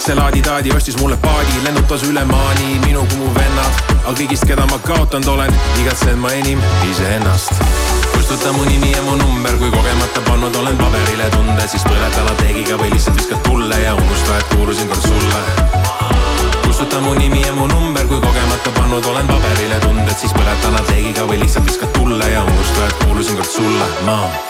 see laadi-taadi ostis mulle paadi, lennutas üle maani minu kui mu vennad. aga kõigist, keda ma kaotanud olen, igatsen ma enim iseennast. kustuta mu nimi ja mu number, kui kogemata pannud olen paberile tunde, siis põleta lateegiga või lihtsalt viskad tulle ja unusta, et kuulusin kord sulle. kustuta mu nimi ja mu number, kui kogemata pannud olen paberile tunded, siis põleta lateegiga või lihtsalt viskad tulle ja unusta, et kuulusin kord sulle, ma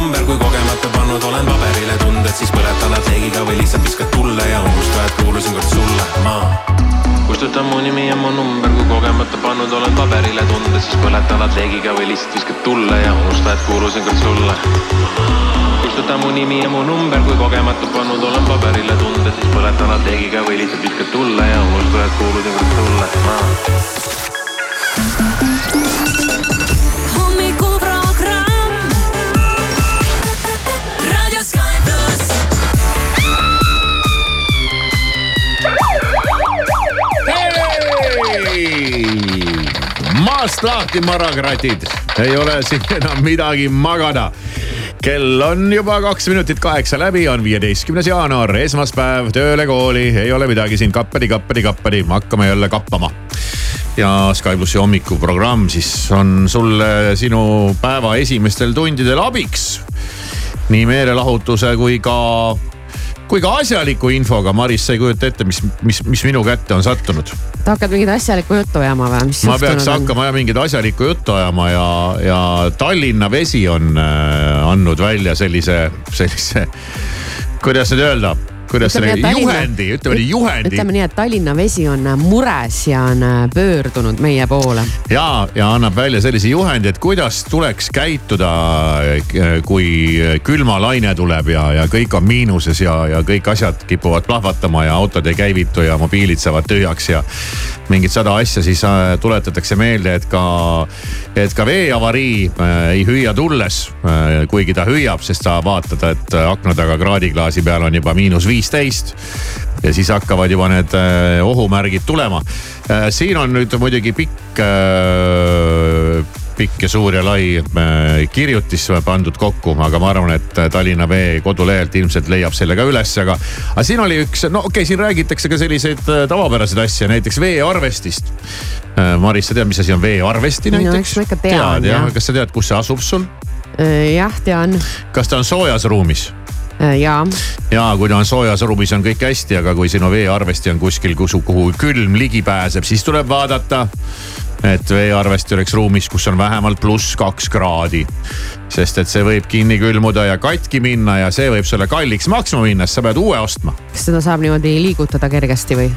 kustuta mu nimi ja mu number, kui kogemata pannud olen paberile tunde, siis põleta lateegiga või lihtsalt viskad tulle ja unusta, et kuulusin kord sulle kustuta mu nimi ja mu number, kui kogemata pannud olen paberile tunded, siis põleta lateegiga või lihtsalt viskad tulle ja unusta, et kuulusin kord sulle ma. Maast lahti, marakratid, ei ole siin enam midagi magada kell on juba kaks minutit kaheksa läbi, on viieteistkümnes jaanuar, esmaspäev, tööle, kooli, ei ole midagi siin kappadi, kappadi, kappadi, hakkame jälle kappama. ja Sky plussi hommikuprogramm siis on sulle sinu päeva esimestel tundidel abiks. nii meelelahutuse kui ka kui ka asjaliku infoga, Maris, sa ei kujuta ette, mis, mis, mis minu kätte on sattunud. sa hakkad mingit asjalikku juttu ajama või, mis ma peaks on? hakkama jah mingit asjalikku juttu ajama ja, ja Tallinna Vesi on äh, andnud välja sellise, sellise, kuidas nüüd öelda, kuidas Ütleme et Tallinna- juhendi, ütleme nii juhendi. ütleme nii, et Tallinna Vesi on mures ja on äh, pöördunud meie poole. ja, ja annab välja sellise juhendi, et kuidas tuleks käituda, kui külmalaine tuleb ja, ja kõik on miinuses ja, ja kõik asjad kipuvad plahvatama ja autod ei käivitu ja mobiilid saavad tühjaks ja mingit sada asja, siis äh, tuletatakse meelde, et ka, et ka veeavarii äh, ei hüüa tulles, kuigi ta hüüab, sest sa vaatad, et akna taga kraadiklaasi peal on juba miinus viisteist ja siis hakkavad juba need äh, ohumärgid tulema. siin on nüüd muidugi pikk pikk ja suur ja lai äh, kirjutis pandud kokku, aga ma arvan, et Tallinna Vee kodulehelt ilmselt leiab selle ka üles, aga. aga siin oli üks, no okei okay,, siin räägitakse ka selliseid äh, tavapäraseid asju, näiteks veearvestist. Maris, sa tead, mis asi on veearvesti No näiteks? eks ma ikka tean, tead jah jah. kas sa tead, kus see asub sul? jah, tean. kas ta on soojas ruumis? ja, ja kui ta on soojas ruumis, on kõik hästi, aga kui sinu veearvesti on kuskil, kuhu külm ligi pääseb, siis tuleb vaadata, et veearvesti oleks ruumis, kus on vähemalt pluss kaks kraadi. sest et see võib kinni külmuda ja katki minna ja see võib sulle kalliks maksma minna, sest sa pead uue ostma. kas seda saab niimoodi liigutada kergesti või?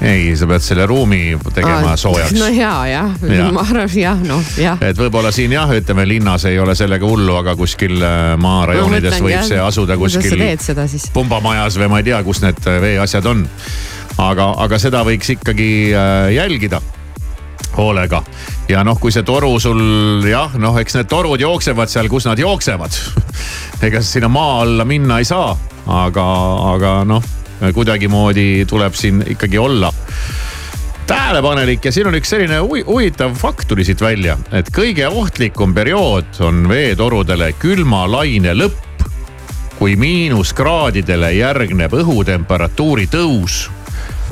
ei, sa pead selle ruumi tegema soojaks no ja, jah ja., ma arvan jah, noh jah. et võib-olla siin jah, ütleme linnas ei ole sellega hullu, aga kuskil äh, maarajoonides võib see asuda kuskil pumbamajas või ma ei tea, kus need äh, veeasjad on. aga, aga seda võiks ikkagi äh, jälgida hoolega ja noh, kui see toru sul jah, noh, eks need torud jooksevad seal, kus nad jooksevad. ega sinna maa alla minna ei saa, aga, aga noh, kuidagimoodi tuleb siin ikkagi olla tähelepanelik ja siin on üks selline huvi- huvitav fakt tuli siit välja, et kõige ohtlikum periood on veetorudele külma laine lõpp. kui miinuskraadidele järgneb õhutemperatuuri tõus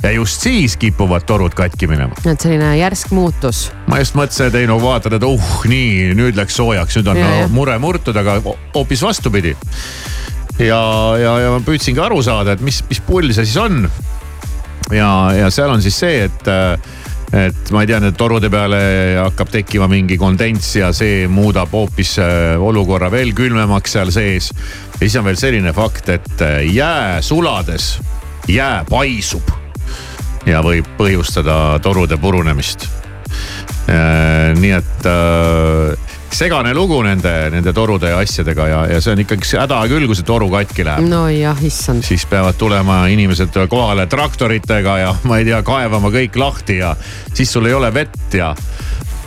ja just siis kipuvad torud katki minema. et selline järsk muutus. ma just mõtlesin, et ei no vaatad, et uh nii, nüüd läks soojaks, nüüd on Ja, no, ja. mure murtud, aga hoopis vastupidi. ja, ja, ja ma püüdsingi aru saada, et mis, mis pull see siis on. ja, ja seal on siis see, et et ma ei tea, nende torude peale hakkab tekkima mingi kondents ja see muudab hoopis äh, olukorra veel külmemaks seal sees. ja siis on veel selline fakt, et äh, jää sulades jää paisub ja võib põhjustada torude purunemist. nii et äh, segane lugu nende, nende torude ja asjadega ja, ja see on ikkagi häda küll, kui see toru katki läheb nojah, issand. siis peavad tulema inimesed kohale traktoritega ja ma ei tea, kaevama kõik lahti ja siis sul ei ole vett ja.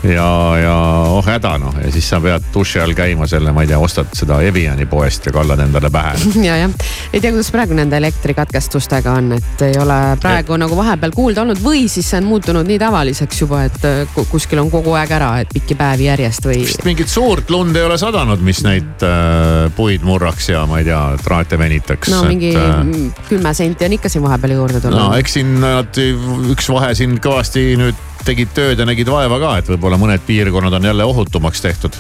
Ja, ja oh häda noh ja siis sa pead duši all käima selle, ma ei tea, ostad seda Eviani poest ja kallad endale pähe ja, jah, ei tea, kuidas praegu nende elektrikatkestustega on, et ei ole praegu et... nagu vahepeal kuulda olnud või siis see on muutunud nii tavaliseks juba, et äh, ku- kuskil on kogu aeg ära, et pikki päevi järjest või. vist mingit suurt lund ei ole sadanud, mis neid äh, puid murraks ja ma ei tea, traate venitaks. no mingi äh, mm, kümme senti on ikka siin vahepeal juurde tulnud no eks siin nad, üks vahe siin kõvasti nüüd tegid tööd ja nägid vaeva ka, et võib-olla mõned piirkonnad on jälle ohutumaks tehtud.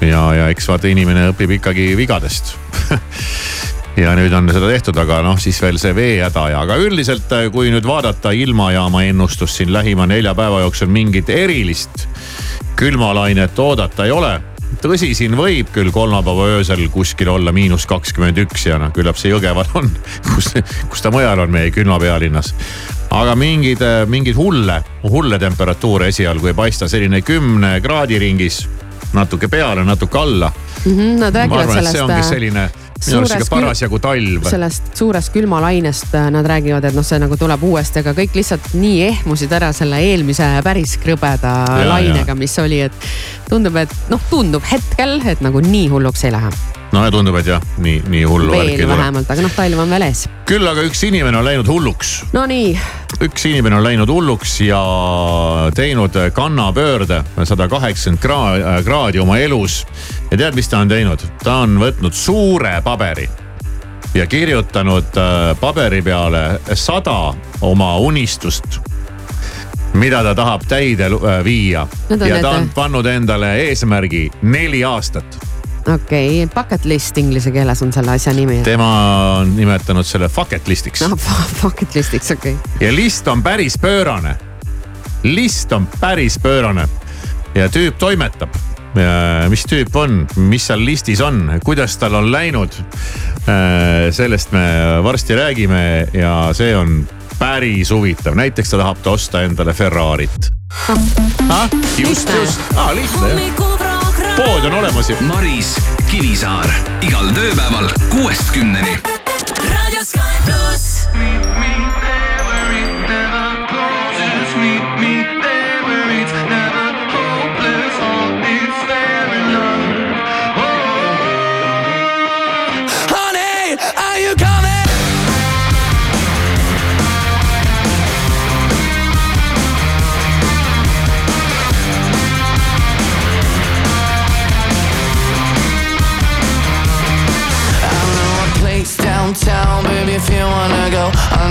ja, ja eks vaata inimene õpib ikkagi vigadest ja nüüd on seda tehtud, aga noh, siis veel see veehäda ja, aga üldiselt, kui nüüd vaadata ilmajaama ennustust siin lähima nelja päeva jooksul mingit erilist külmalainet oodata ei ole tõsi, siin võib küll kolmapäeva öösel kuskil olla miinus kakskümmend üks ja noh, küllap see Jõgeval on, kus, kus ta mujal on meie külma pealinnas. aga mingeid, mingeid hulle, hulle temperatuure esialgu ei paista, selline kümne kraadi ringis, natuke peale, natuke alla. Mhm, Nad ma räägivad et see ongi sellest. äh, selline minu arust kül- parasjagu talv. sellest suurest külmalainest äh, nad räägivad, et noh, see nagu tuleb uuesti, aga kõik lihtsalt nii ehmusid ära selle eelmise päris krõbeda Ja, lainega, mis oli, et tundub, et noh, tundub hetkel, et nagu nii hulluks ei lähe. no ja tundub, et jah, nii, nii hullu värki ei tule. vähemalt, aga noh, talv on veel ees. küll aga üks inimene on läinud hulluks Nonii, üks inimene on läinud hulluks ja teinud kannapöörde sada kaheksakümmend kraadi, kraadi oma elus. Ja tead, mis ta on teinud? ta on võtnud suure paberi ja kirjutanud äh, paberi peale sada oma unistust mida ta tahab täide äh, viia on ja ta on pannud endale eesmärgi neli aastat. okei okay., bucket list inglise keeles on selle asja nimi. tema on nimetanud selle bucket list'iks noh, bucket list'iks, okei okay.. ja list on päris pöörane. list on päris pöörane ja tüüp toimetab. Mis tüüp on, mis seal listis on, kuidas tal on läinud. sellest me varsti räägime ja see on päris huvitav, näiteks ta tahab ta osta endale Ferrarit ah,. just, just ah,, lihtne jah, pood on olemas ju. Maris Kivisaar igal tööpäeval kuuest kümneni. raadio Sky pluss.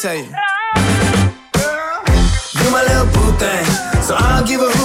tell you. You my little boo thing. So I'll give a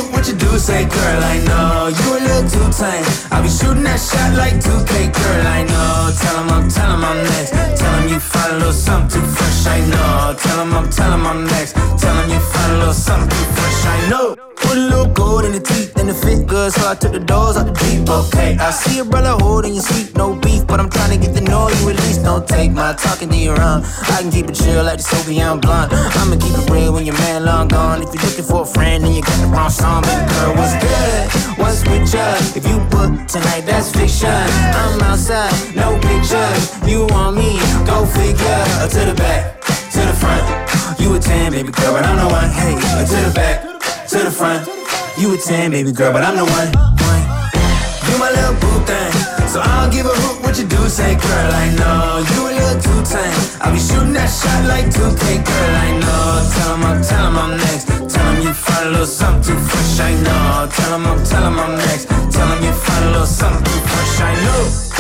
say, girl. I know you a little too tame. I'll be shooting that shot like 2K, girl. I know. Tell him I'm, tell him I'm next. Tell him you find a little something too fresh. I know. Tell him I'm, tell him I'm next. Tell him you find a little something too fresh. I know. Put a little gold in the teeth and it fit good, so I took the doors out the deep. Okay, I see a brother holding your seat, no beef, but I'm trying to get the know you at least. Don't take my talking to your own. I can keep it chill like the Soviet blonde. I'ma keep it real when your man long gone. If you're looking for a friend and you got the wrong song, baby girl, what's good? What's with you? If you book tonight, that's fiction. I'm outside, no pictures. You want me? Go figure. To the back, to the front. You a 10, baby girl, but I'm the one. Hey, to the back, to the front. You a 10, baby girl, but I'm the one. one. You my little boo thing. So I'll give a hoot what you do say, girl. I know you a little too tame. I'll be shooting that shot like 2K, girl. I know. Tell him I'm, tell him I'm next. Tell him you find a little something fresh. I know. Tell him I'm, tell him I'm next. Tell him you find a little something fresh. I know.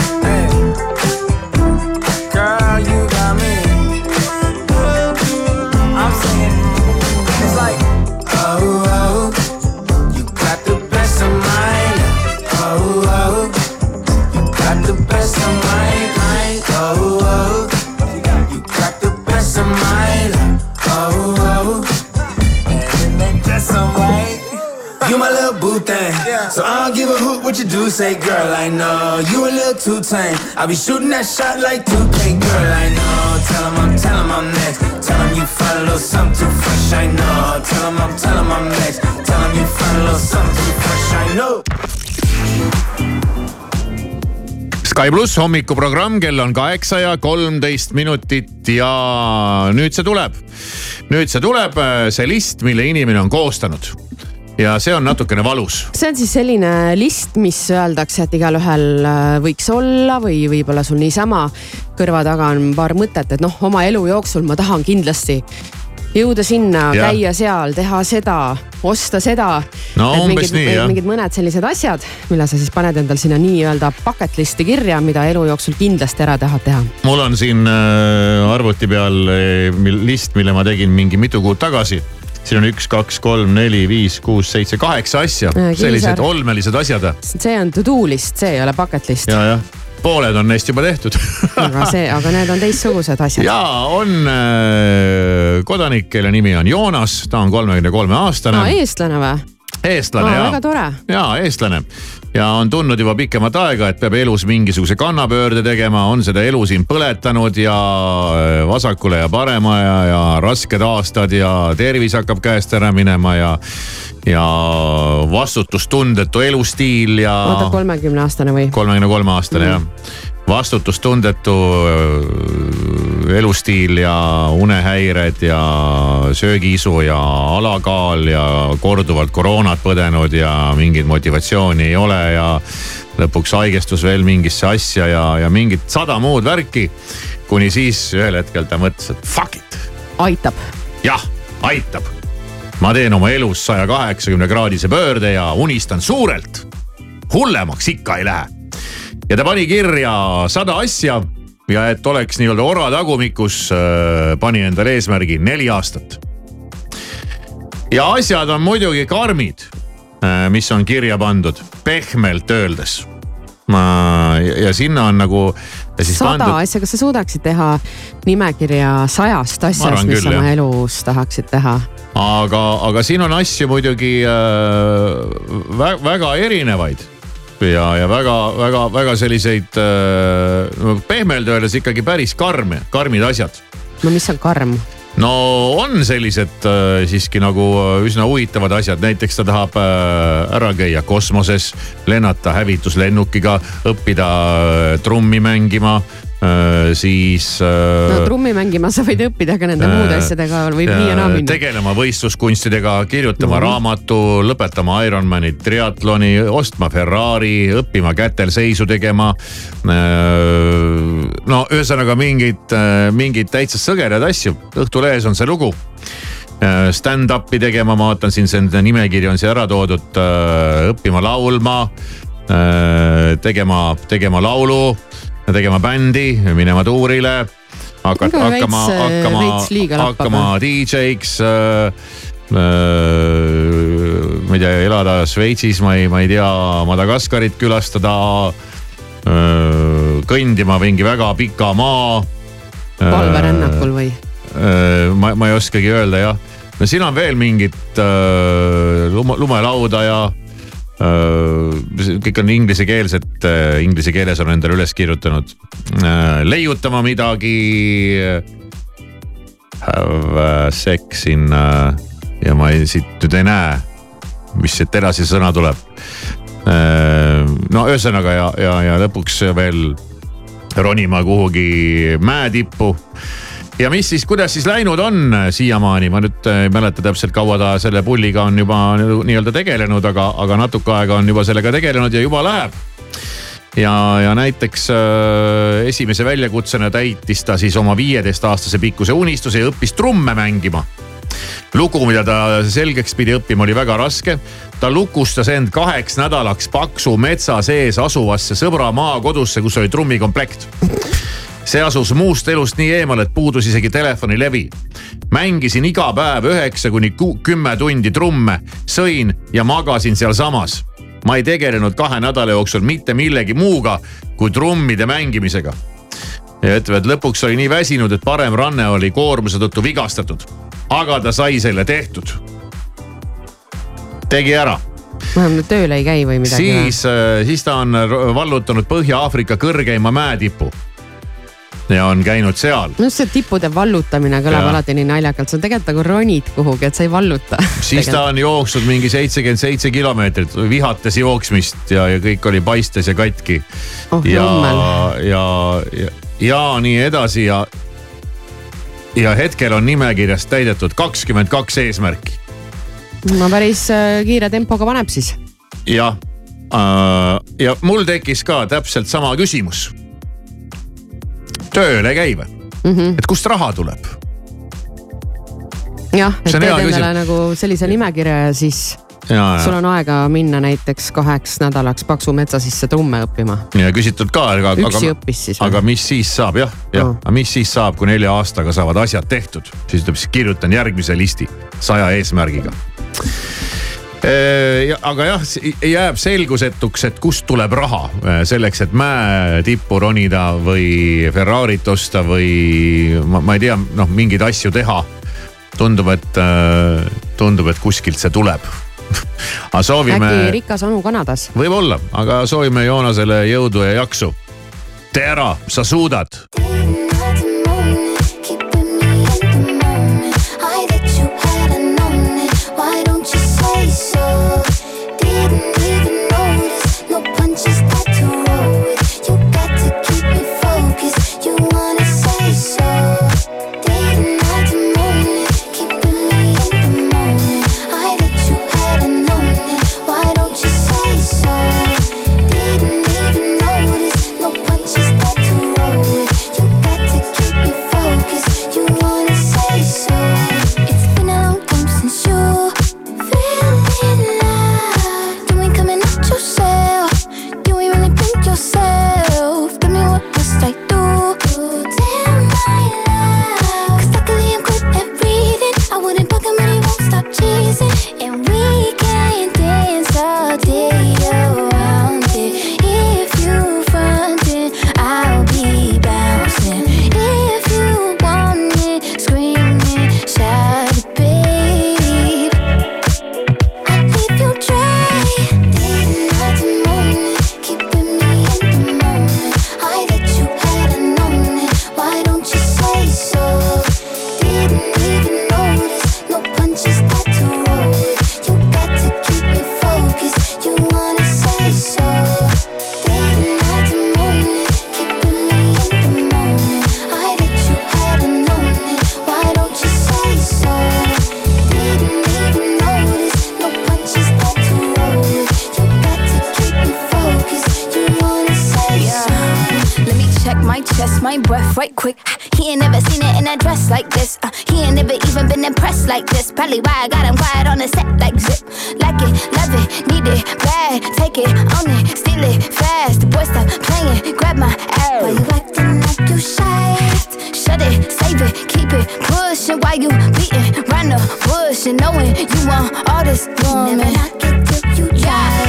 You my little boo thing. So I don't give a hoot what you do say, girl. I know you a little too tame. I'll be shooting that shot like 2K, girl. I know. Tell him I'm, tell him I'm next. Tell him you find a little something too fresh. I know. Tell him I'm, tell him I'm next. Tell him you find a little something too fresh. I know. Sky pluss hommikuprogramm, kell on kaheksa ja kolmteist minutit ja nüüd see tuleb. nüüd see tuleb, see list, mille inimene on koostanud. Ja see on natukene valus. see on siis selline list, mis öeldakse, et igalühel äh, võiks olla või võib-olla sul niisama kõrva taga on paar mõtet, et noh, oma elu jooksul ma tahan kindlasti jõuda sinna, käia seal, teha seda, osta seda. No Et umbes mingid, nii, jah. mingid mõned sellised asjad, mille sa siis paned endal sinna nii-öelda bucket list'i kirja, mida elu jooksul kindlasti ära tahad teha. mul on siin äh, arvuti peal äh, list, mille ma tegin mingi mitu kuud tagasi. Siin on üks, kaks, kolm, neli, viis, kuus, seitse, kaheksa asja sellised olmelised asjad. see on to do list, see ei ole bucket list. ja, jah, pooled on neist juba tehtud aga see, aga need on teistsugused asjad. ja on äh, kodanik, kelle nimi on Joonas, ta on kolmekümne kolme aastane aa, eestlane või? eestlane väga ja, tore. ja eestlane ja on tundnud juba pikemat aega, et peab elus mingisuguse kannapöörde tegema, on seda elu siin põletanud ja äh, vasakule ja parema ja, ja rasked aastad ja tervis hakkab käest ära minema ja, ja vastutustundetu elustiil ja. oota, kolmekümne aastane või? kolmekümne kolme aastane jah vastutustundetu öö, elustiil ja unehäired ja söögiisu ja alakaal ja korduvalt koroonat põdenud ja mingit motivatsiooni ei ole ja lõpuks haigestus veel mingisse asja ja, ja mingit sada muud värki. kuni siis ühel hetkel ta mõtles, et fuck it, aitab. jah, aitab. ma teen oma elus saja kaheksakümne kraadise pöörde ja unistan suurelt. hullemaks ikka ei lähe ja ta pani kirja sada asja ja et oleks nii-öelda ora tagumikus, pani endale eesmärgi neli aastat. ja asjad on muidugi karmid, mis on kirja pandud, pehmelt öeldes. ma ja, sinna on nagu. sada pandud... asja, kas sa suudaksid teha nimekirja sajast asjast, mis sa oma elus tahaksid teha? aga, aga siin on asju muidugi äh, väga, väga erinevaid ja, ja väga-väga-väga selliseid äh, pehmelt öeldes ikkagi päris karme, karmid asjad. no mis on karm? no on sellised äh, siiski nagu äh, üsna huvitavad asjad, näiteks ta tahab äh, ära käia kosmoses, lennata hävituslennukiga, õppida äh, trummi mängima siis. Äh, no trummi mängima sa võid õppida, aga nende muude asjadega võib nii ja naa minna. tegelema võistluskunstidega, kirjutama mm -hmm. raamatu, lõpetama Ironmani triatloni, ostma Ferrari, õppima kätel seisu tegema. Äh, no ühesõnaga mingeid, mingeid täitsa sõgedaid asju, Õhtulehes on see lugu stand-up'i tegema, ma vaatan siin see nimekiri on siia ära toodud, õppima laulma, tegema, tegema laulu tegema bändi, minema tuurile. hakata, hakkama, hakkama, hakkama DJ-ks äh, äh,. ma ei tea, elada Šveitsis, ma ei, ma ei tea, Madagaskarit külastada äh,. kõndima mingi väga pika maa äh,. palverännakul või äh,? ma, ma ei oskagi öelda jah. no siin on veel mingit äh, lume, lumelauda ja Äh, kõik on inglisekeelsed, äh, inglise keeles on endale üles kirjutanud. Leiutama midagi. Have sex in ja ma ei, siit nüüd ei näe, mis siit edasi sõna tuleb. no ühesõnaga ja, ja, ja lõpuks veel ronima kuhugi mäetippu ja mis siis, kuidas siis läinud on siiamaani, ma nüüd äh, ei mäleta täpselt, kaua ta selle pulliga on juba nii-öelda tegelenud, aga, aga natuke aega on juba sellega tegelenud ja juba läheb. ja, ja näiteks äh, esimese väljakutsena täitis ta siis oma viieteistaastase pikkuse unistuse ja õppis trumme mängima lugu, mida ta selgeks pidi õppima, oli väga raske. ta lukustas end kaheks nädalaks paksu metsa sees asuvasse sõbra maakodusse, kus oli trummikomplekt see asus muust elust nii eemal, et puudus isegi telefonilevi. mängisin iga päev üheksa kuni kümme tundi trumme, sõin ja magasin sealsamas. ma ei tegelenud kahe nädala jooksul mitte millegi muuga kui trummide mängimisega. ja ütleb, et lõpuks oli nii väsinud, et parem ranne oli koormuse tõttu vigastatud. aga ta sai selle tehtud. tegi ära vähemalt tööl ei käi või midagi. siis, äh, siis ta on vallutanud Põhja-Aafrika kõrgeima mäetipu ja on käinud seal. no see tippude vallutamine kõlab alati nii naljakalt, sa tegelikult nagu ronid kuhugi, et sa ei valluta. siis ta on jooksnud mingi seitsekümmend seitse kilomeetrit, vihates jooksmist ja, ja kõik oli paistes ja katki oh,. ja, ja, ja, ja nii edasi ja, ja hetkel on nimekirjas täidetud kakskümmend kaks eesmärki. no päris äh, kiire tempoga paneb siis. jah äh,, ja mul tekkis ka täpselt sama küsimus tööle käi või mm? -hmm. et kust raha tuleb? jah, et teed endale nagu sellise nimekirja ja siis ja, ja. sul on aega minna näiteks kaheks nädalaks Paksu metsa sisse trumme õppima. ja küsitud ka, aga. üksi õppis siis. aga mis siis saab jah, jah oh., aga mis siis saab, kui nelja aastaga saavad asjad tehtud, siis ütleb, siis kirjutan järgmise listi saja eesmärgiga aga jah, jääb selgusetuks, et kust tuleb raha äh, selleks, et mäetippu ronida või Ferrarit osta või ma, ma ei tea, noh mingeid asju teha. tundub, et, äh, tundub, et kuskilt see tuleb aga soovime. äkki rikas onu Kanadas. võib-olla, aga soovime Joonasele jõudu ja jaksu. tee ära, sa suudad Probably why I got him quiet on the set like zip. Like it, love it, need it, bad. Take it, own it, steal it, fast. The boy stop playing, grab my ass. Why you acting like you shy? Shut it, save it, keep it pushing Why you beating round the bush and knowing you want all this woman. Never knock it till you try.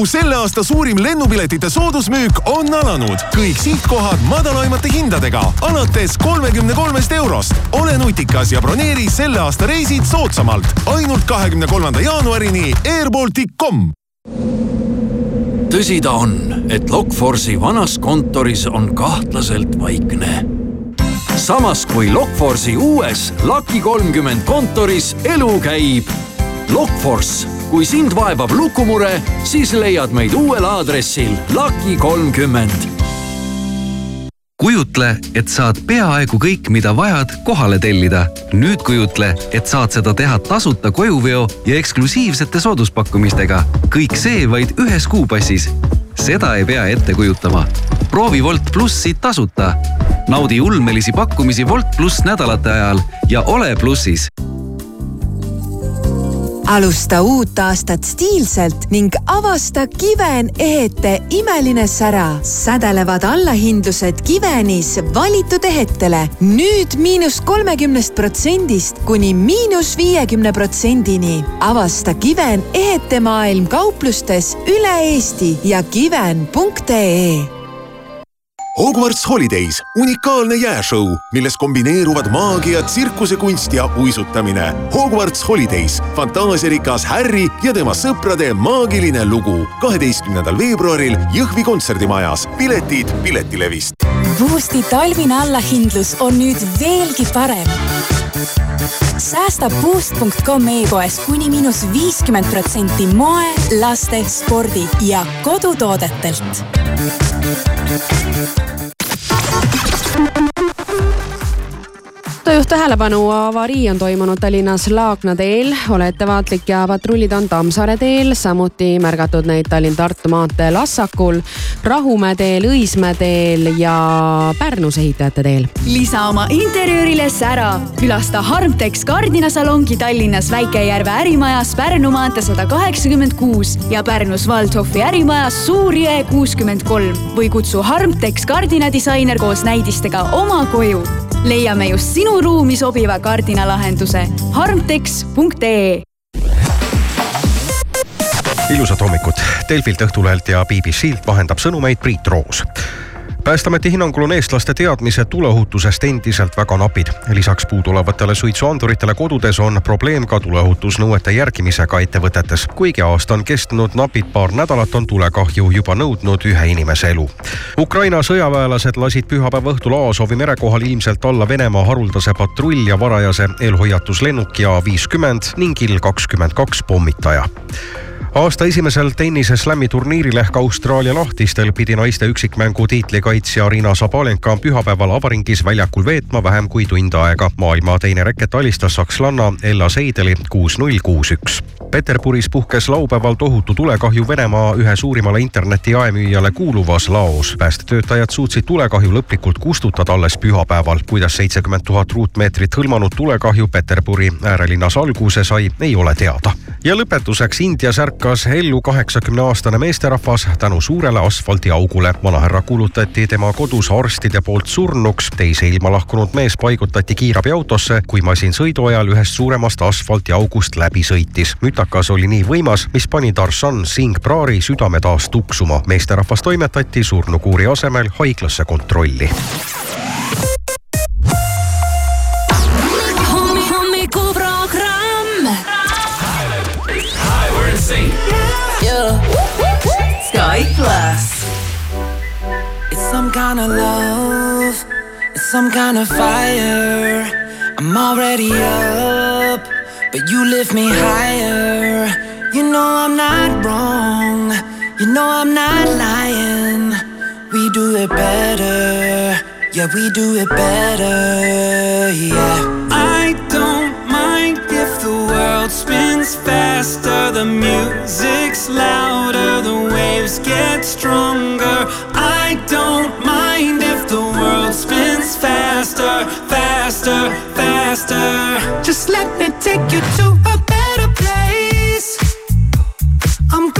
Balticu selle aasta suurim lennupiletite soodusmüük on alanud. kõik sihtkohad madalaimate hindadega alates kolmekümne kolmest eurost. ole nutikas ja broneeri selle aasta reisid soodsamalt. ainult kahekümne kolmanda jaanuarini airbaltic.com tõsi ta on, et Lokforce'i vanas kontoris on kahtlaselt vaikne. samas kui Lokforce'i uues Lucky kolmkümmend kontoris elu käib. Lokforce, kui sind vaevab lukumure, siis leiad meid uuel aadressil Lucky kolmkümmend kujutle, et saad peaaegu kõik, mida vajad, kohale tellida. nüüd kujutle, et saad seda teha tasuta kojuveo ja eksklusiivsete sooduspakkumistega. kõik see vaid ühes kuupassis. seda ei pea ette kujutama. proovi Wolt plussi tasuta. naudi ulmelisi pakkumisi Wolt pluss nädalate ajal ja ole plussis alusta uut aastat stiilselt ning avasta Kiven ehete imeline sära. sädelevad allahindlused Kivenis valitud ehetele nüüd miinus kolmekümnest protsendist kuni miinus viiekümne protsendini. avasta Kiven ehetemaailm kauplustes üle Eesti ja kiven.ee Hogwarts Holidays, unikaalne jääšõu, milles kombineeruvad maagia, tsirkusekunst ja uisutamine. Hogwarts Holidays, fantaasiarikas Harry ja tema sõprade maagiline lugu. kaheteistkümnendal veebruaril Jõhvi kontserdimajas. piletid Piletilevist. Boosti talvine allahindlus on nüüd veelgi parem. säästa Boost.com e-poes kuni miinus viiskümmend protsenti moe, laste, spordi ja kodutoodetelt Thank you. Autojuht tähelepanu, avarii on toimunud Tallinnas Laagna teel, ole ettevaatlik ja patrullid on Tammsaare teel, samuti märgatud neid Tallinn-Tartu maanteel Assakul, Rahumäe teel, Õismäe teel ja Pärnus ehitajate teel. lisa oma interjöörile sära, külasta Harmtex kardinasalongi Tallinnas Väike-Järve ärimajas Pärnu maantee sada kaheksakümmend kuus ja Pärnus Waldhofi ärimajas Suur-Jõe kuuskümmend kolm või kutsu Harmtex kardinadisainer koos näidistega oma koju leiame just sinu ruumi sobiva kardinalahenduse harmtex.ee ilusat hommikut. Delfilt, Õhtulehelt ja BBC-lt vahendab sõnumeid Priit Roos päästeameti hinnangul on eestlaste teadmised tuleohutusest endiselt väga napid. lisaks puuduolevatele suitsuanduritele kodudes on probleem ka tuleohutusnõuete järgimisega ettevõtetes. kuigi aasta on kestnud napid paar nädalat, on tulekahju juba nõudnud ühe inimese elu. Ukraina sõjaväelased lasid pühapäeva õhtul Aasovi mere kohal ilmselt alla Venemaa haruldase patrull- ja varajase eelhoiatuslennuki A viiskümmend ning Il kakskümmend kaks pommitaja aasta esimesel tenniseslam'i turniiril ehk Austraalia lahtistel pidi naiste üksikmängu tiitlikaitsja Arina Sabalenka pühapäeval avaringis väljakul veetma vähem kui tund aega. maailma teine reket alistas sakslanna Ella Seideli kuus-null, kuus-üks. Peterburis puhkes laupäeval tohutu tulekahju Venemaa ühe suurimale interneti jaemüüjale kuuluvas laos. päästetöötajad suutsid tulekahju lõplikult kustutada alles pühapäeval. kuidas seitsekümmend tuhat ruutmeetrit hõlmanud tulekahju Peterburi äärelinnas alguse sai, ei ole teada. ja lõpetuseks India särk ärkas ellu kaheksakümne-aastane meesterahvas tänu suurele asfaldiaugule. vanahärra kuulutati tema kodus arstide poolt surnuks. teise ilma lahkunud mees paigutati kiirabiautosse, kui masin sõidu ajal ühest suuremast asfaldiaugust läbi sõitis. mütakas oli nii võimas, mis pani Darshan Singh Prari südame taas tuksuma. meesterahvas toimetati surnukuuri asemel haiglasse kontrolli some kind of love. It's some kind of fire. I'm already up, but you lift me higher. You know I'm not wrong. You know I'm not lying. We do it better. Yeah, we do it better. Yeah. I the world spins faster, the music's louder, the waves get stronger. I don't mind if the world spins faster, faster, faster. Just let me take you to a better place. I'm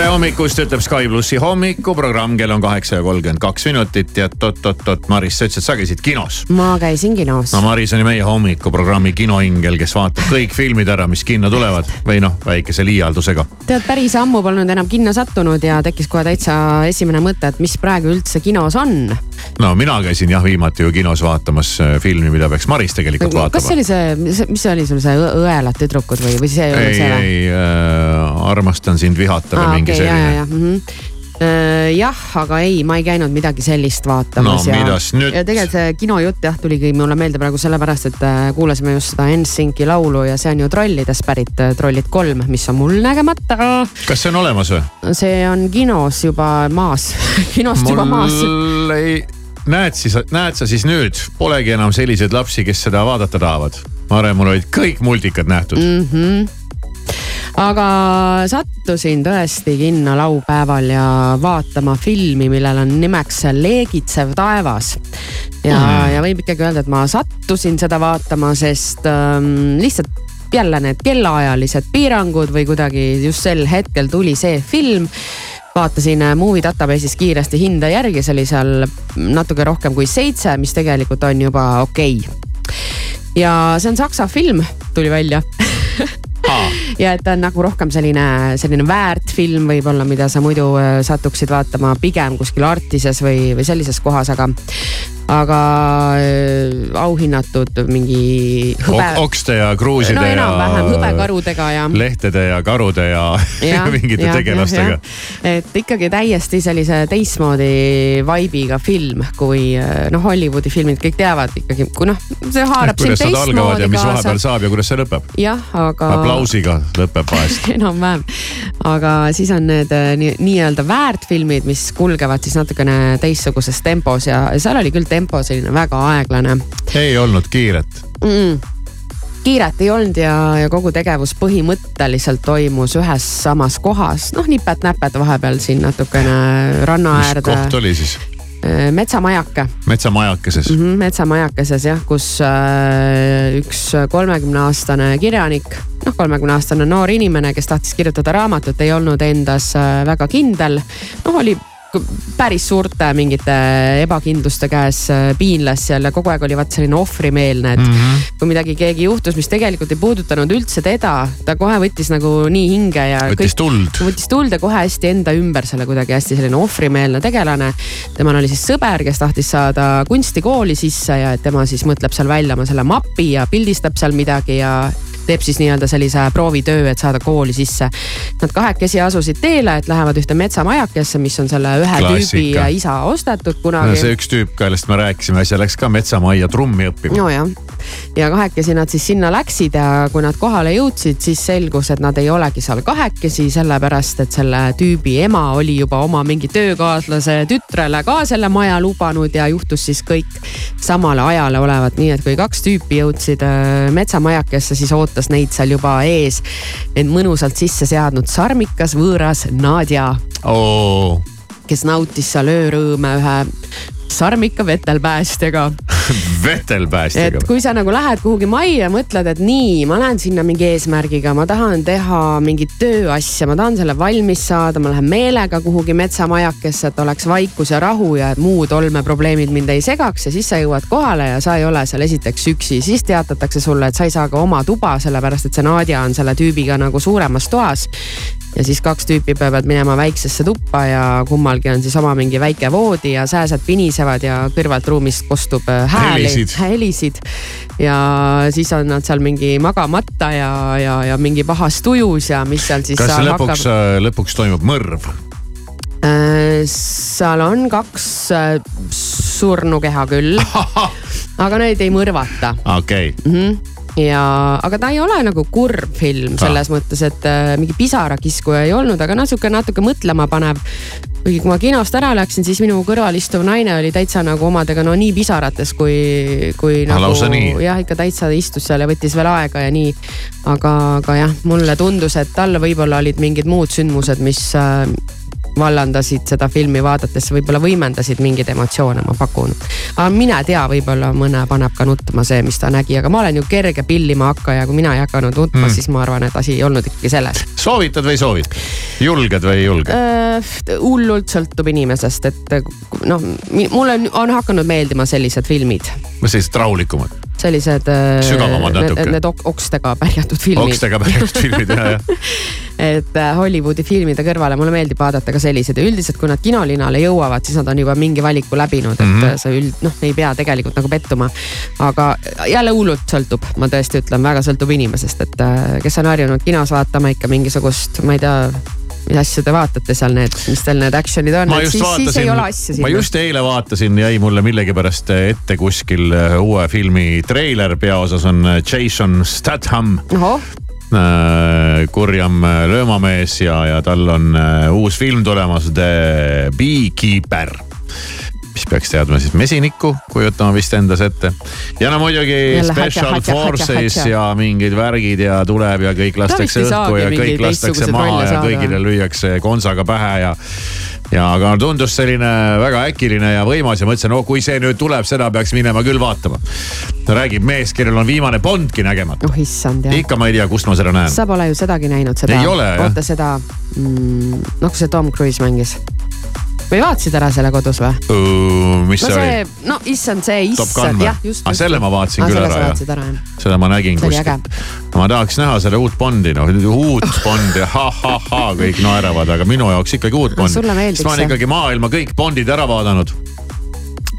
tere hommikust, ütleb Sky plussi hommikuprogramm, kell on kaheksa ja kolmkümmend kaks minutit ja oot-oot-oot, Maris, sa ütlesid, sa käisid kinos. ma käisin kinos. no Maris on ju meie hommikuprogrammi kinoingel, kes vaatab kõik filmid ära, mis kinno tulevad või noh, väikese liialdusega. tead, päris ammu polnud enam kinno sattunud ja tekkis kohe täitsa esimene mõte, et mis praegu üldse kinos on. no mina käisin jah viimati ju kinos vaatamas äh, filmi, mida peaks Maris tegelikult vaatama. kas see oli see, mis see oli sul see õelad tüdrukud või, või see ei olnud ei, see või? ei äh, armastan sind vihata või mingi okei, ja, ja, ja, selline. mhm. Äh, jah, aga ei, ma ei käinud midagi sellist vaatamas No ja, ja tegelikult see kinojutt jah tuligi mulle meelde praegu sellepärast, et äh, kuulasime just seda NSYNC-i laulu ja see on ju trollidest pärit, äh, Trollid kolm, mis on mul nägemata. kas see on olemas või? see on kinos juba maas kinost juba maas. mul ei, näed siis, näed sa siis nüüd, polegi enam selliseid lapsi, kes seda vaadata tahavad. varem mul olid kõik multikad nähtud mm. mm. -hmm aga sattusin tõesti kinno laupäeval ja vaatama filmi, millel on nimeks Leegitsev taevas. ja mm, ja võib ikkagi öelda, et ma sattusin seda vaatama, sest ähm, lihtsalt jälle need kellaajalised piirangud või kuidagi just sel hetkel tuli see film vaatasin äh, Movie Database'is kiiresti hinda järgi, see oli seal natuke rohkem kui seitse, mis tegelikult on juba okei okay. ja see on saksa film, tuli välja ja et ta on nagu rohkem selline, selline väärtfilm võib-olla, mida sa muidu äh, satuksid vaatama pigem kuskil Artises või, või sellises kohas, aga, aga äh, auhinnatud mingi hõbe ok. okste ja kruuside no ja hõbekarudega ja lehtede ja karude ja, ja mingite jah, tegelastega et ikkagi täiesti sellise teistmoodi vibe'iga film, kui äh, noh, Hollywoodi filmid kõik teavad ikkagi, kui noh, see haarab sind algavad ja teistmoodi mis kaasa vahepeal. saab ja kuidas see lõpeb. jah, aga. aplausiga lõpeb vahest. enam-vähem, aga siis on need nii- nii-öelda väärtfilmid, mis kulgevad siis natukene teistsuguses tempos ja seal oli küll tempo selline väga aeglane ei olnud kiiret. mm.. kiiret ei olnud ja, ja kogu tegevus põhimõtteliselt toimus ühes samas kohas, noh nipet-näpet vahepeal siin natukene ranna mis äärde. koht oli siis? metsamajake metsamajakeses mm. -hmm, metsamajakeses jah, kus äh, üks kolmekümneaastane kirjanik, noh kolmekümneaastane noor inimene, kes tahtis kirjutada raamatut, ei olnud endas äh, väga kindel. noh, oli päris suurte mingite ebakindluste käes äh, piinles seal ja kogu aeg oli vaat selline ohvrimeelne, et mm. -hmm. kui midagi keegi juhtus, mis tegelikult ei puudutanud üldse teda, ta kohe võttis nagu nii hinge ja. Võttis tuld. võttis tuld ja kohe hästi enda ümber selle kuidagi hästi selline ohvrimeelne tegelane. temal oli siis sõber, kes tahtis saada kunstikooli sisse ja tema siis mõtleb seal välja oma selle mapi ja pildistab seal midagi ja teeb siis nii-öelda sellise proovitöö, et saada kooli sisse. Nad kahekesi asusid teele, et lähevad ühte metsamajakesse, mis on selle ühe Klassika. tüübi isa ostetud no kunagi see üks tüüp, kellest me rääkisime äsja, läks ka metsamajja trummi õppima. nojah, ja kahekesi nad siis sinna läksid ja kui nad kohale jõudsid, siis selgus, et nad ei olegi seal kahekesi, sellepärast et selle tüübi ema oli juba oma mingi töökaaslase tütrele ka selle maja lubanud ja juhtus siis kõik samale ajale olevat, nii et kui kaks tüüpi jõudsid äh, metsamajakesse, siis ootas neid seal juba ees. End mõnusalt sisse seadnud sarmikas võõras Nadja. Oo, kes nautis seal öörõõme ühe sarmika vetelpäästjaga vetelpäästjaga et. kui sa nagu lähed kuhugi majja ja mõtled, et nii, ma lähen sinna mingi eesmärgiga, ma tahan teha mingit tööasja, ma tahan selle valmis saada, ma lähen meelega kuhugi metsamajakesse, et oleks vaikus ja rahu ja et muud olmeprobleemid mind ei segaks ja siis sa jõuad kohale ja sa ei ole seal esiteks üksi, siis teatatakse sulle, et sa ei saa ka oma tuba, sellepärast et see Nadja on selle tüübiga nagu suuremas toas ja siis kaks tüüpi peavad minema väiksesse tuppa ja kummalgi on siis oma mingi väike voodi ja sääsed pinisevad ja kõrvalt ruumist kostub äh, hääli Helisid., helisid. ja siis on nad seal mingi magamata ja, ja, ja mingi pahas tujus ja mis seal siis kas lõpuks, lõpuks toimub mõrv? Äh, seal on kaks äh, surnukeha küll, aga neid ei mõrvata okei okay., mm. -hmm ja, aga ta ei ole nagu kurb film selles ah. mõttes, et äh, mingi pisarakiskuja ei olnud, aga natuke, natuke mõtlema panev. Kuigi kui ma kinost ära läksin, siis minu kõrval istuv naine oli täitsa nagu omadega no nii pisarates, kui, kui Ah, nagu jah, ikka täitsa istus seal ja võttis veel aega ja nii. aga, aga jah, mulle tundus, et tal võib-olla olid mingid muud sündmused, mis äh, vallandasid seda filmi vaadates, võib-olla võimendasid mingeid emotsioone, ma pakun. aga mine tea, võib-olla mõne paneb ka nutma see, mis ta nägi, aga ma olen ju kerge pillima hakkaja, kui mina ei hakanud nutma Mm. siis ma arvan, et asi ei olnud ikkagi selles. soovitad või ei soovita? julged või ei julge? Äh, hullult sõltub inimesest, et noh, mulle on, on hakanud meeldima sellised filmid, sellised rahulikumad, sellised. äh, Sügavamad natuke. Need, need ok- okstega pärjatud filmid. okstega pärit filmid ja, ja. Et äh, Hollywoodi filmide kõrvale mulle meeldib vaadata ka selliseid ja üldiselt, kui nad kinolinale jõuavad, siis nad on juba mingi valiku läbinud, et mm. -hmm. sa üld, noh, ei pea tegelikult nagu pettuma. aga jälle hullult sõltub, ma tõesti ütlen, väga sõltub inimesest, et äh, kes on harjunud kinos vaatama ikka mingisugust, ma ei tea mis asju te vaatate seal need, mis teil need action'id on, et siis, siis ei ole asja vaatasin, ma sinna. just eile vaatasin, jäi mulle millegipärast ette kuskil äh, uue filmi treiler, peaosas on äh, Jason Statham. ohoh, kurjam äh, löömamees ja, ja tal on äh, uus film tulemas, The Beekeeper mis peaks teadma siis mesinikku, kujutama vist endas ette. ja no muidugi Special hatša, Forces hatša, hatša. ja mingid värgid ja tuleb ja kõik lastakse õhku ja kõik lastakse maha ja kõigile lüüakse konsaga pähe ja ja aga tundus selline väga äkiline ja võimas ja mõtlesin, no kui see nüüd tuleb, seda peaks minema küll vaatama. räägib mees, kellel on viimane Bondki nägemata. oh issand jah. ikka ma ei tea, kust ma seda näen. sa pole ju sedagi näinud, seda. Ei ole, jah. oota seda mm,, noh, kui see Tom Cruise mängis. Või vaatasid ära selle kodus või? mis no see see oli?, no issand, see issand, jah, just. Ah, selle ma vaatasin ah, küll ära, jah. seda ma nägin See kuskilt. ma tahaks näha selle uut Bondi, noh uut Bondi, ha-ha-ha, kõik naeravad, aga minu jaoks ikkagi uut Bondi. sulle meeldiks ma olen see? ikkagi maailma kõik Bondid ära vaadanud.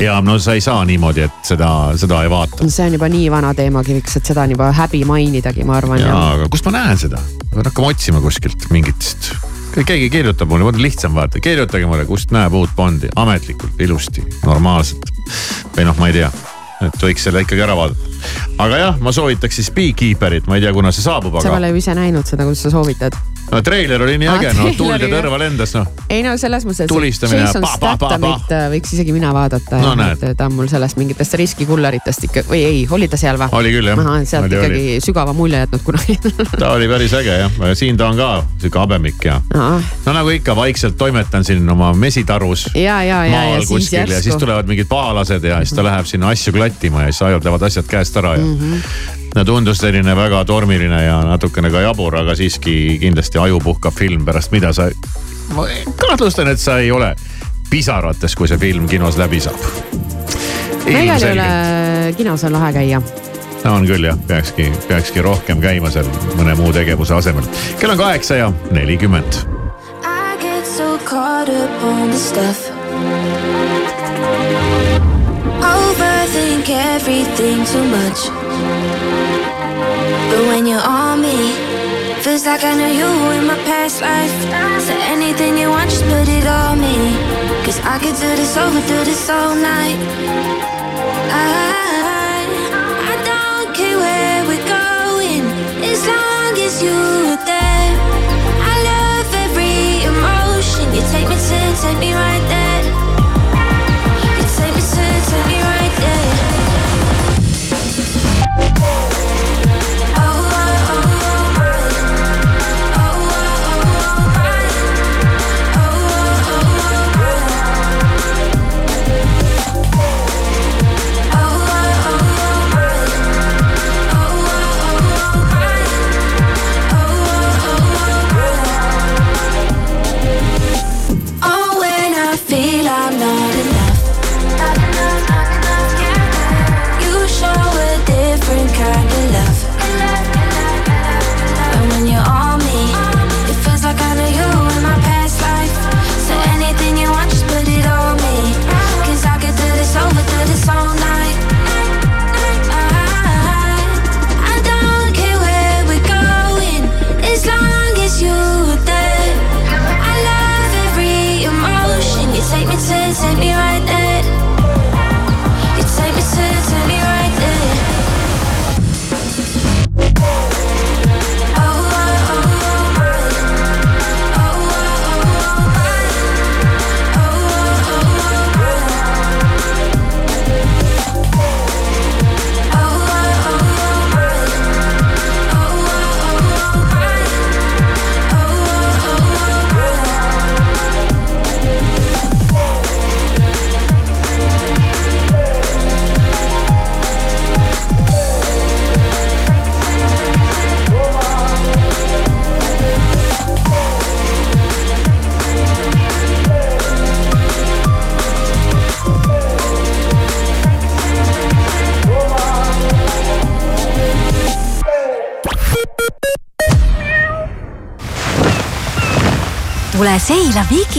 ja no sa ei saa niimoodi, et seda, seda ei vaata. see on juba nii vana teemakiviks, et seda on juba häbi mainidagi, ma arvan. jaa, aga kust ma näen seda? ma pean hakkama otsima kuskilt mingitest. Keegi kirjutab mulle, mul on lihtsam vaadata, kirjutage mulle, kust näeb uut Bondi ametlikult, ilusti, normaalselt. või noh, ma ei tea, et võiks selle ikkagi ära vaadata. aga jah, ma soovitaks siis Beekeeperit, ma ei tea, kuna see saabub, sa aga pole ju ise näinud seda, kuidas sa soovitad. No treiler oli nii Ah, äge, no treiler tuld ja oli, tõrva lendas noh. ei no selles mõttes, et Jason. Stathamit äh, võiks isegi mina vaadata No ta on mul sellest mingitest riskikulleritest ikka või ei, oli ta seal või? Oli küll, jah. sealt Oli, ikkagi oli. sügava mulje jätnud kunagi. ta oli päris äge jah, siin ta on ka sihuke habemik ja no nagu ikka vaikselt toimetan siin oma mesitarus ja, ja, ja, ja siis kuskil ja siis järsku. tulevad mingid pahalased ja siis ta läheb sinna asju klattima ja siis ajutavad asjad käest ära ja Mhm. No tundus selline väga tormiline ja natukene ka jabur, aga siiski kindlasti ajupuhkav film, pärast mida sa. ma kahtlustan, et sa ei ole pisarates, kui see film kinos läbi saab. no igal juhul kinos on lahe käia. on küll jah, peakski, peakski rohkem käima seal mõne muu tegevuse asemel. kell on kaheksa ja nelikümmend I get so caught up on the stuff. Overthink everything too much. But when you're on me, feels like I know you in my past life. So anything you want, just put it on me. Cause I could do this over, do this all night. I, I don't care where we're going, as long as you're there. I love every emotion. You take me to, take me right there.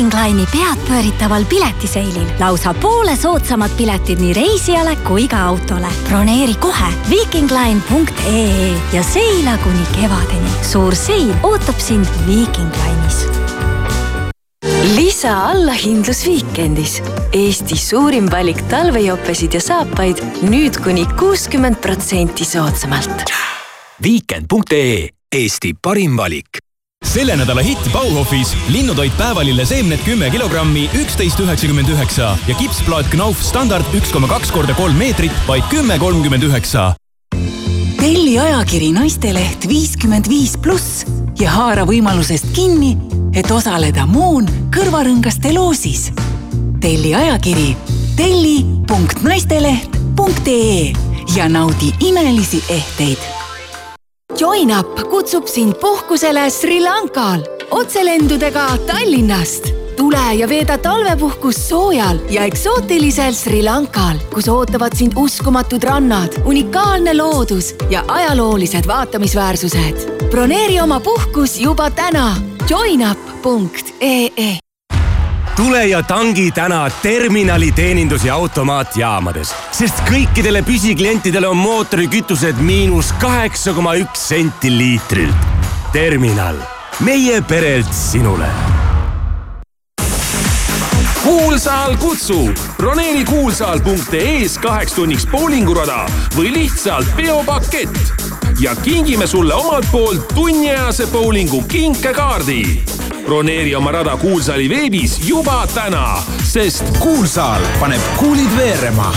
Viiking Line'i peadpööritaval piletiseilil. lausa poole soodsamad piletid nii reisijale kui ka autole. broneeri kohe viikingline.ee ja seila kuni kevadeni. suur seil ootab sind Viiking Line'is lisa allahindlus Viikendis. Eesti suurim valik talvejopesid ja saapaid nüüd kuni kuuskümmend protsenti soodsamalt. viikend.ee Eesti parim valik selle nädala hitt Bauhofis linnutoit päevalille seemned kümme kilogrammi, üksteist üheksakümmend üheksa ja kipsplaat Knauf standard üks koma kaks korda kolm meetrit, vaid kümme kolmkümmend üheksa. telli ajakiri Naisteleht viiskümmend viis pluss ja haara võimalusest kinni, et osaleda Moon kõrvarõngaste loosis. telli ajakiri telli.naisteleht.ee ja naudi imelisi ehteid JoinUp kutsub sind puhkusele Sri Lankal otselendudega Tallinnast. tule ja veeda talvepuhkus soojal ja eksootilisel Sri Lankal, kus ootavad sind uskumatud rannad, unikaalne loodus ja ajaloolised vaatamisväärsused. broneeri oma puhkus juba täna joinup.ee tule ja tangi täna terminali teenindus- ja automaatjaamades, sest kõikidele püsiklientidele on mootorikütused miinus kaheksa koma üks senti liitrilt. terminal, meie perelt sinule. kuulsaal kutsub, broneeri kuulsaal.ee-s kaheks tunniks poolingurada või lihtsalt peopakett ja kingime sulle omalt poolt tunniajase bowlingu kinkekaardi. broneeri oma rada Kuulsaali veebis juba täna, sest Kuulsaal paneb kuulid veerema.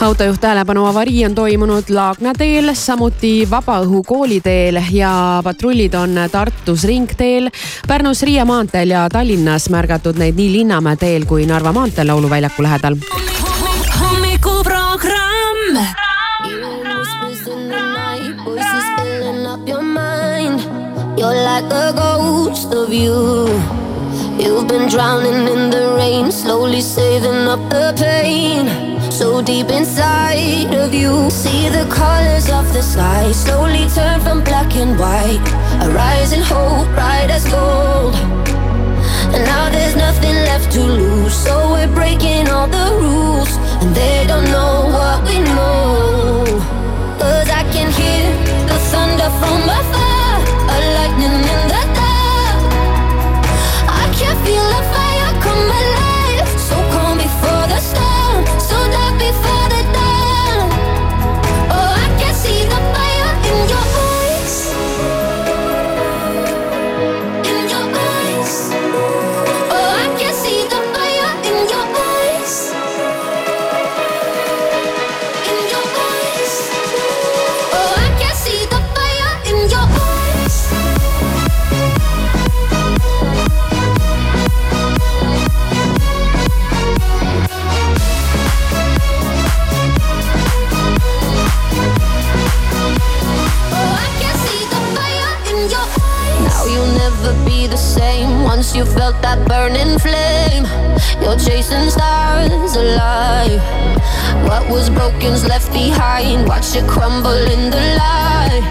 autojuht tähelepanu avarii on toimunud Laagna teel, samuti Vabaõhu kooliteel ja patrullid on Tartus ringteel, Pärnus Riia maanteel ja Tallinnas märgatud neid nii Linnamäe teel kui Narva maanteel Lauluväljaku lähedal. Like a ghost of you. You've been drowning in the rain, slowly saving up the pain. So deep inside of you, see the colors of the sky slowly turn from black and white. A rising hope, bright as gold. And now there's nothing left to lose, so we're breaking all the rules. And they don't know that burning flame. You're chasing stars alive. What was broken's left behind. Watch it crumble in the light.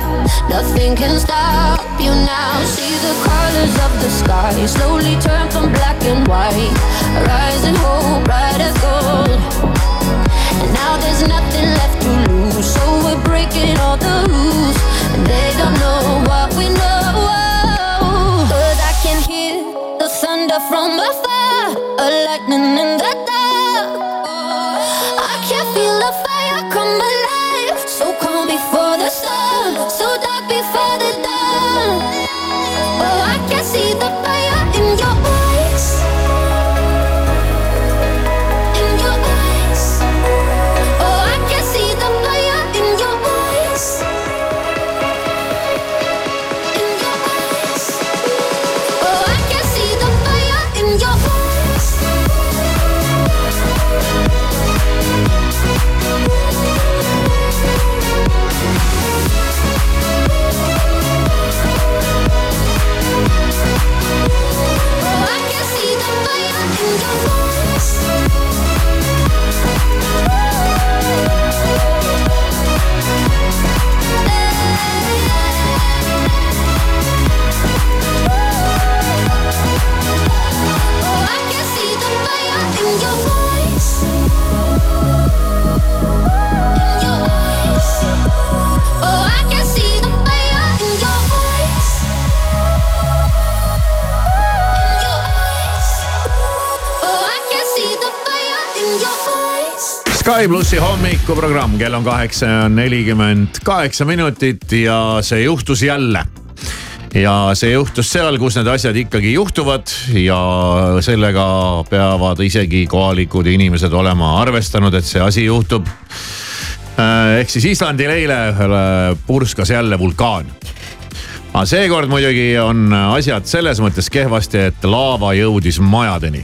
Nothing can stop you now. See the colors of the sky slowly turn from black and white. Rising hope, bright as gold. And now there's nothing left to lose. So we're breaking all the rules. And they don't know what we know. Sky plussi hommikuprogramm, kell on kaheksa ja nelikümmend kaheksa minutit ja see juhtus jälle. ja see juhtus seal, kus need asjad ikkagi juhtuvad ja sellega peavad isegi kohalikud inimesed olema arvestanud, et see asi juhtub. ehk siis Islandil eile purskas jälle vulkaan aga seekord muidugi on asjad selles mõttes kehvasti, et laava jõudis majadeni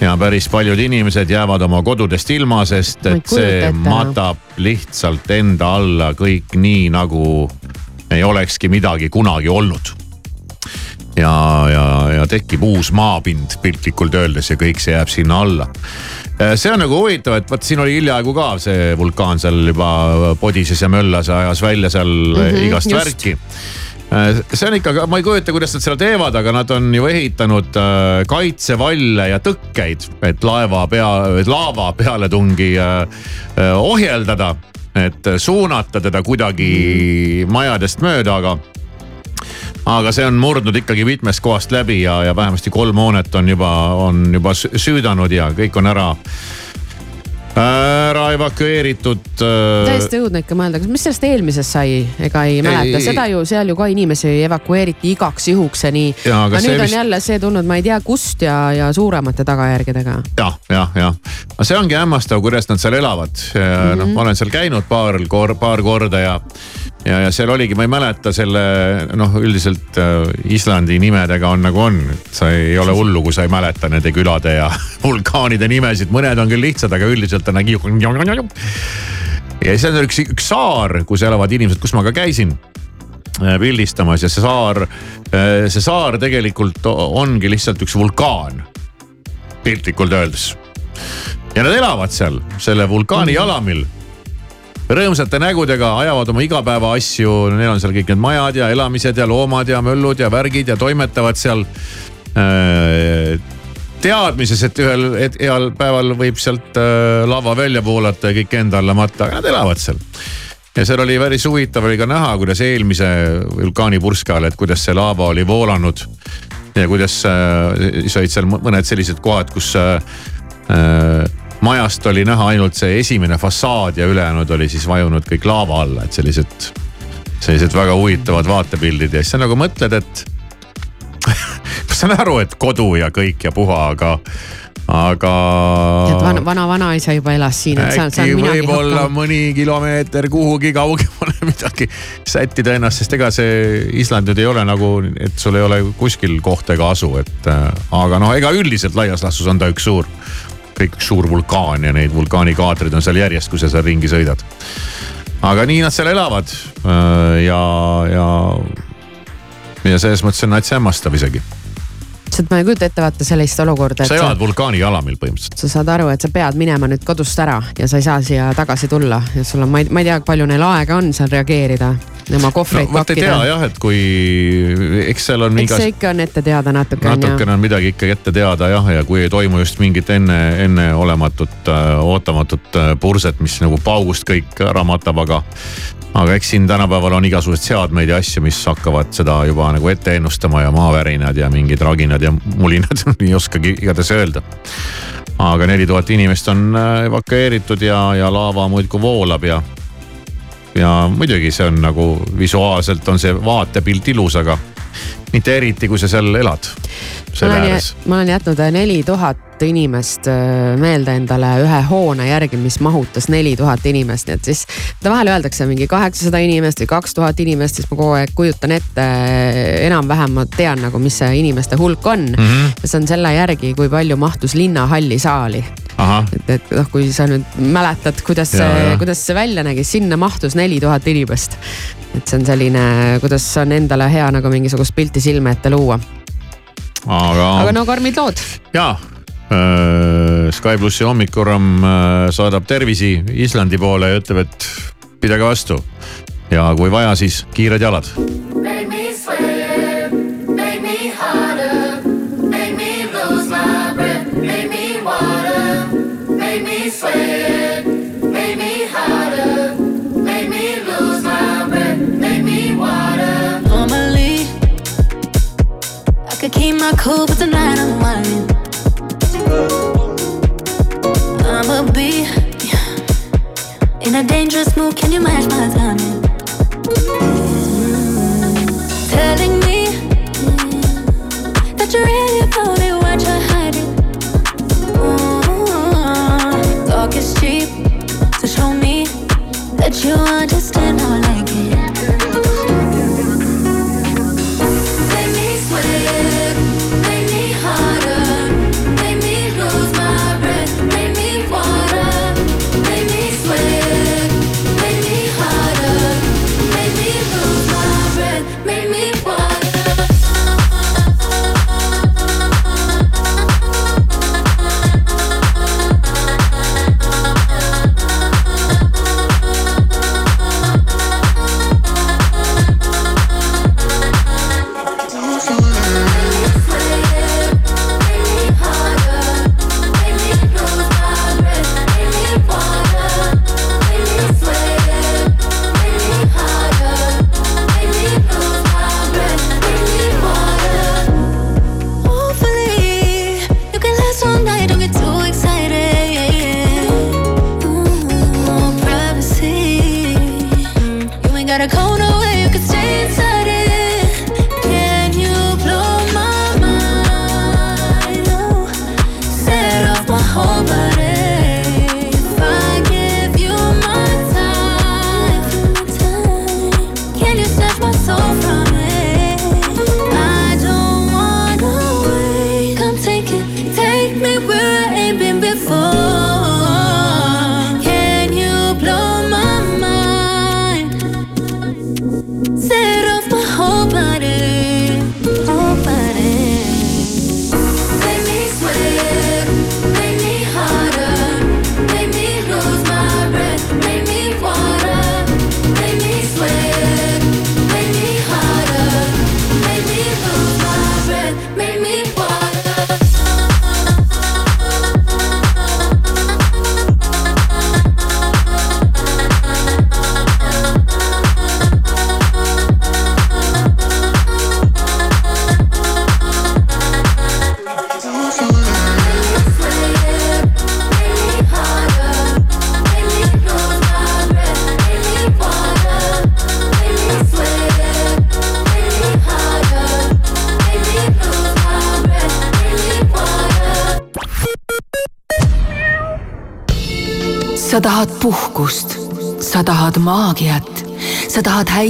ja päris paljud inimesed jäävad oma kodudest ilma, sest et see matab lihtsalt enda alla kõik nii nagu ei olekski midagi kunagi olnud. ja, ja, ja tekib uus maapind piltlikult öeldes ja kõik see jääb sinna alla. see on nagu huvitav, et vot siin oli hiljaaegu ka see vulkaan seal juba podises ja möllas ja ajas välja seal mm -hmm, igast just. värki see on ikka, ma ei kujuta, kuidas nad seda teevad, aga nad on ju ehitanud äh, kaitsevalle ja tõkkeid, et laeva pea, laava pealetungi äh, äh, ohjeldada. et suunata teda kuidagi majadest mööda, aga aga see on murdnud ikkagi mitmest kohast läbi ja, ja vähemasti kolm hoonet on juba, on juba sü- süüdanud ja kõik on ära, ära evakueeritud äh, täiesti õudne ikka mõelda, mis sellest eelmisest sai, ega ei mäleta, seda ju seal ju ka inimesi evakueeriti igaks juhuks ja nii. Aga nüüd on vist- jälle see tulnud, ma ei tea kust ja, ja suuremate tagajärgedega. jah, jah, jah. aga see ongi hämmastav, kuidas nad seal elavad. noh, Mhm. ma olen seal käinud paar kor-, paar korda ja, ja, ja seal oligi, ma ei mäleta selle noh, üldiselt äh, Islandi nimedega on nagu on. sa ei ole hullu, kui sa ei mäleta nende külade ja vulkaanide nimesid, mõned on küll lihtsad, aga üldiselt on nagu. ja siis on üks, üks saar, kus elavad inimesed, kus ma ka käisin äh, pildistamas ja see saar, see saar tegelikult ongi lihtsalt üks vulkaan piltlikult öeldes. ja nad elavad seal, selle vulkaani jalamil. Rõõmsate nägudega ajavad oma igapäevaasju, neil on seal kõik need majad ja elamised ja loomad ja möllud ja värgid ja toimetavad seal äh, teadmises, et ühel et heal päeval võib sealt äh, lava välja voolata ja kõik enda alla matta, aga nad elavad seal ja seal oli päris huvitav oli ka näha, kuidas eelmise vulkaanipurske ajal, et kuidas see laava oli voolanud. ja kuidas äh, olid seal mõned sellised kohad, kus äh, äh, majast oli näha ainult see esimene fassaad ja ülejäänud oli siis vajunud kõik laava alla, et sellised, sellised väga huvitavad vaatepildid ja siis sa nagu mõtled, et ma saan aru, et kodu ja kõik ja puha, aga, aga. et vana, vana-vanaisa juba elas siin, äkki võib-olla mõni kilomeeter kuhugi kaugemale midagi sättida ennast, sest ega see Island nüüd ei ole nagu, et sul ei ole kuskil kohta ega asu, et äh, aga noh, ega üldiselt laias laastus on ta üks suur, kõik üks suur vulkaan ja neid vulkaanikaatreid on seal järjest, kui sa seal ringi sõidad. aga nii nad seal elavad äh, ja, ja, ja selles mõttes on nats hämmastav isegi. Sest ma ei kujuta ette vaata sellist olukorda, sa elad vulkaani jalamil põhimõtteliselt. sa saad aru, et sa pead minema nüüd kodust ära ja sa ei saa siia tagasi tulla ja sul on, ma ei, ma ei tea, palju neil aega on seal reageerida, oma kohvreid no ei tea pakkida. jah, et kui, eks seal on eks igas see ikka on ette teada natuke natukene on midagi ikkagi ette teada jah, ja kui ei toimu just mingit enne, enneolematut äh,, ootamatut äh, purset, mis nagu paugust kõik ära matab, aga. Aga eks siin tänapäeval on igasuguseid seadmeid ja asju, mis hakkavad seda juba nagu ette ennustama ja maavärinad ja mingid raginad ja mulinad ei oskagi igatahes öelda. aga neli tuhat inimest on äh, evakueeritud ja, ja laava muudkui voolab ja ja muidugi see on nagu visuaalselt on see vaatepilt ilus, aga mitte eriti, kui sa seal elad. ma olen, jätnud neli tuhat inimest äh, meelde endale ühe hoone järgi, mis mahutas neli tuhat inimest, nii et siis. vahel öeldakse mingi kaheksasada inimest või kaks tuhat inimest, siis ma kogu aeg kujutan ette, enam-vähem ma tean nagu, mis see inimeste hulk on mm. Ja see on selle järgi, kui palju mahtus linnahalli saali. et, et noh, kui sa nüüd mäletad, kuidas Ja, see, kuidas see välja nägi, sinna mahtus neli tuhat inimest. et see on selline, kuidas on endale hea nagu mingisugust pilti silme ette luua. aga, aga no karmid lood. jaa äh, Sky plussi hommikuprogramm äh, saadab tervisi Islandi poole ja ütleb, et pidage vastu. ja kui vaja, siis kiired jalad. Could keep my cool, but tonight I'm whining. I'ma be a dangerous mood. can you match my timing? Telling me that you're really about it, what you're hiding. Ooh, Talk is cheap, so show me that you understand how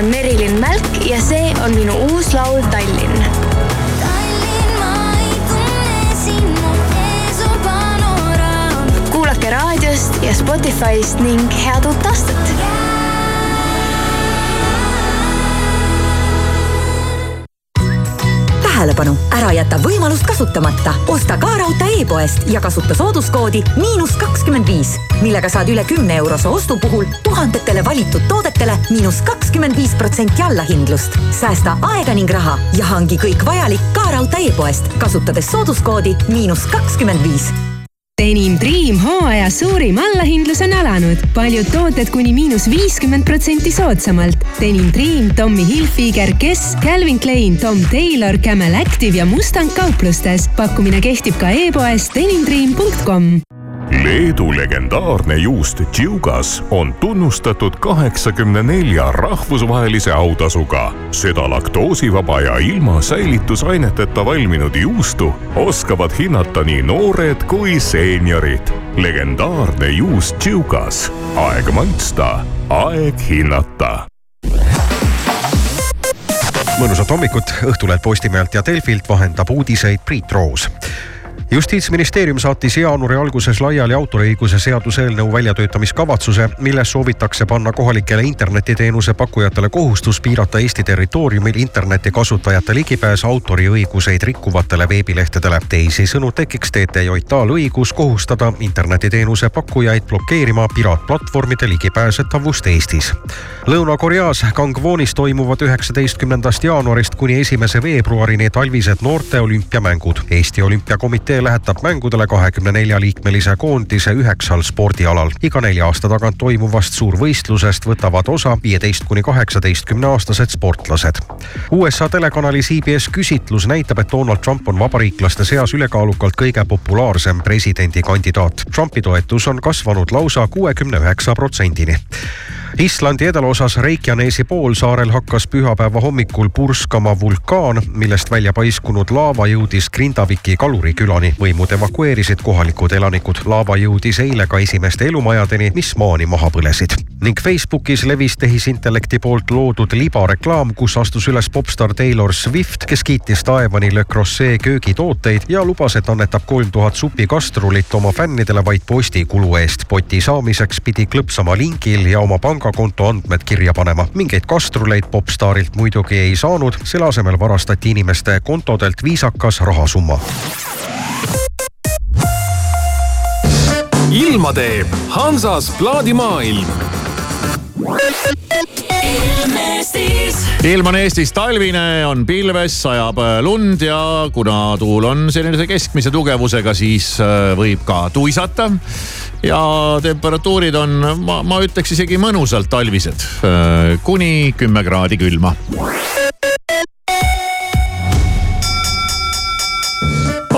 olen Merilin Mälk ja see on minu uus laul Tallinn. kuulake raadiost ja Spotify'st ning head uut aastat. tähelepanu, ära jäta võimalust kasutamata. osta ka raudtee e-poest ja kasuta sooduskoodi miinus kakskümmend viis, millega saad üle kümne eurose ostu puhul tuhandetele valitud toodetele miinus kakskümmend viis protsenti allahindlust. säästa aega ning raha ja hangi kõik vajalik ka raudtee e-poest, kasutades sooduskoodi miinus kakskümmend viis Denim Dream hooaja suurim allahindlus on alanud. paljud tooted kuni miinus viiskümmend protsenti soodsamalt. Denim Dream, Tommy Hilfiger, Guess, Calvin Klein, Tom Taylor, Camel Active ja Mustang kauplustes. pakkumine kehtib ka e-poes denimdream.com Leedu legendaarne juust Tšiugas on tunnustatud kaheksakümne nelja rahvusvahelise autasuga. seda laktoosivaba ja ilma säilitusaineteta valminud juustu oskavad hinnata nii noored kui seeniorid. legendaarne juust Tšiugas, aeg maitsta, aeg hinnata mõnusat hommikut Õhtuleht Postimehelt ja Delfilt vahendab uudiseid Priit Roos justiitsministeerium saatis jaanuari alguses laiali autoriõiguse seaduseelnõu väljatöötamiskavatsuse, milles soovitakse panna kohalikele internetiteenuse pakkujatele kohustus piirata Eesti territooriumil interneti kasutajate ligipääs autoriõiguseid rikkuvatele veebilehtedele. teisisõnu tekiks TTJA-l õigus kohustada internetiteenuse pakkujaid blokeerima piraatplatvormide ligipääsetavust Eestis. Lõuna-Koreas Gangwonis toimuvad üheksateistkümnendast jaanuarist kuni esimese veebruarini talvised noorte olümpiamängud. Eesti Olümpiakomitee lähetab mängudele kahekümne nelja liikmelise koondise üheksal spordialal. iga nelja aasta tagant toimuvast suurvõistlusest võtavad osa viieteist kuni kaheksateistkümne aastased sportlased. USA telekanali CBS küsitlus näitab, et Donald Trump on vabariiklaste seas ülekaalukalt kõige populaarsem presidendikandidaat. Trumpi toetus on kasvanud lausa kuuekümne üheksa protsendini. Islandi edelaosas Reykjanesi poolsaarel hakkas pühapäeva hommikul purskama vulkaan, millest välja paiskunud laava jõudis Grindaviki kalurikülani. võimud evakueerisid kohalikud elanikud. laava jõudis eile ka esimeste elumajadeni, mis maani maha põlesid. Ning Facebookis levis tehisintellekti poolt loodud libareklaam, kus astus üles popstaar Taylor Swift, kes kiitis taevani Le Creuset köögitooteid ja lubas, et annetab kolm tuhat supikastrulit oma fännidele vaid postikulu eest. poti saamiseks pidi klõpsama lingil ja oma pangakonto andmed kirja panema. mingeid kastruleid popstaarilt muidugi ei saanud, selle asemel varastati inimeste kontodelt viisakas rahasumma. ilma teeb Hansas plaadimaailm ilm on Eestis talvine, on pilves, sajab äh, lund ja kuna tuul on sellise keskmise tugevusega, siis äh, võib ka tuisata. ja temperatuurid on, ma, ma ütleks isegi mõnusalt talvised, kuni kümme kraadi külma.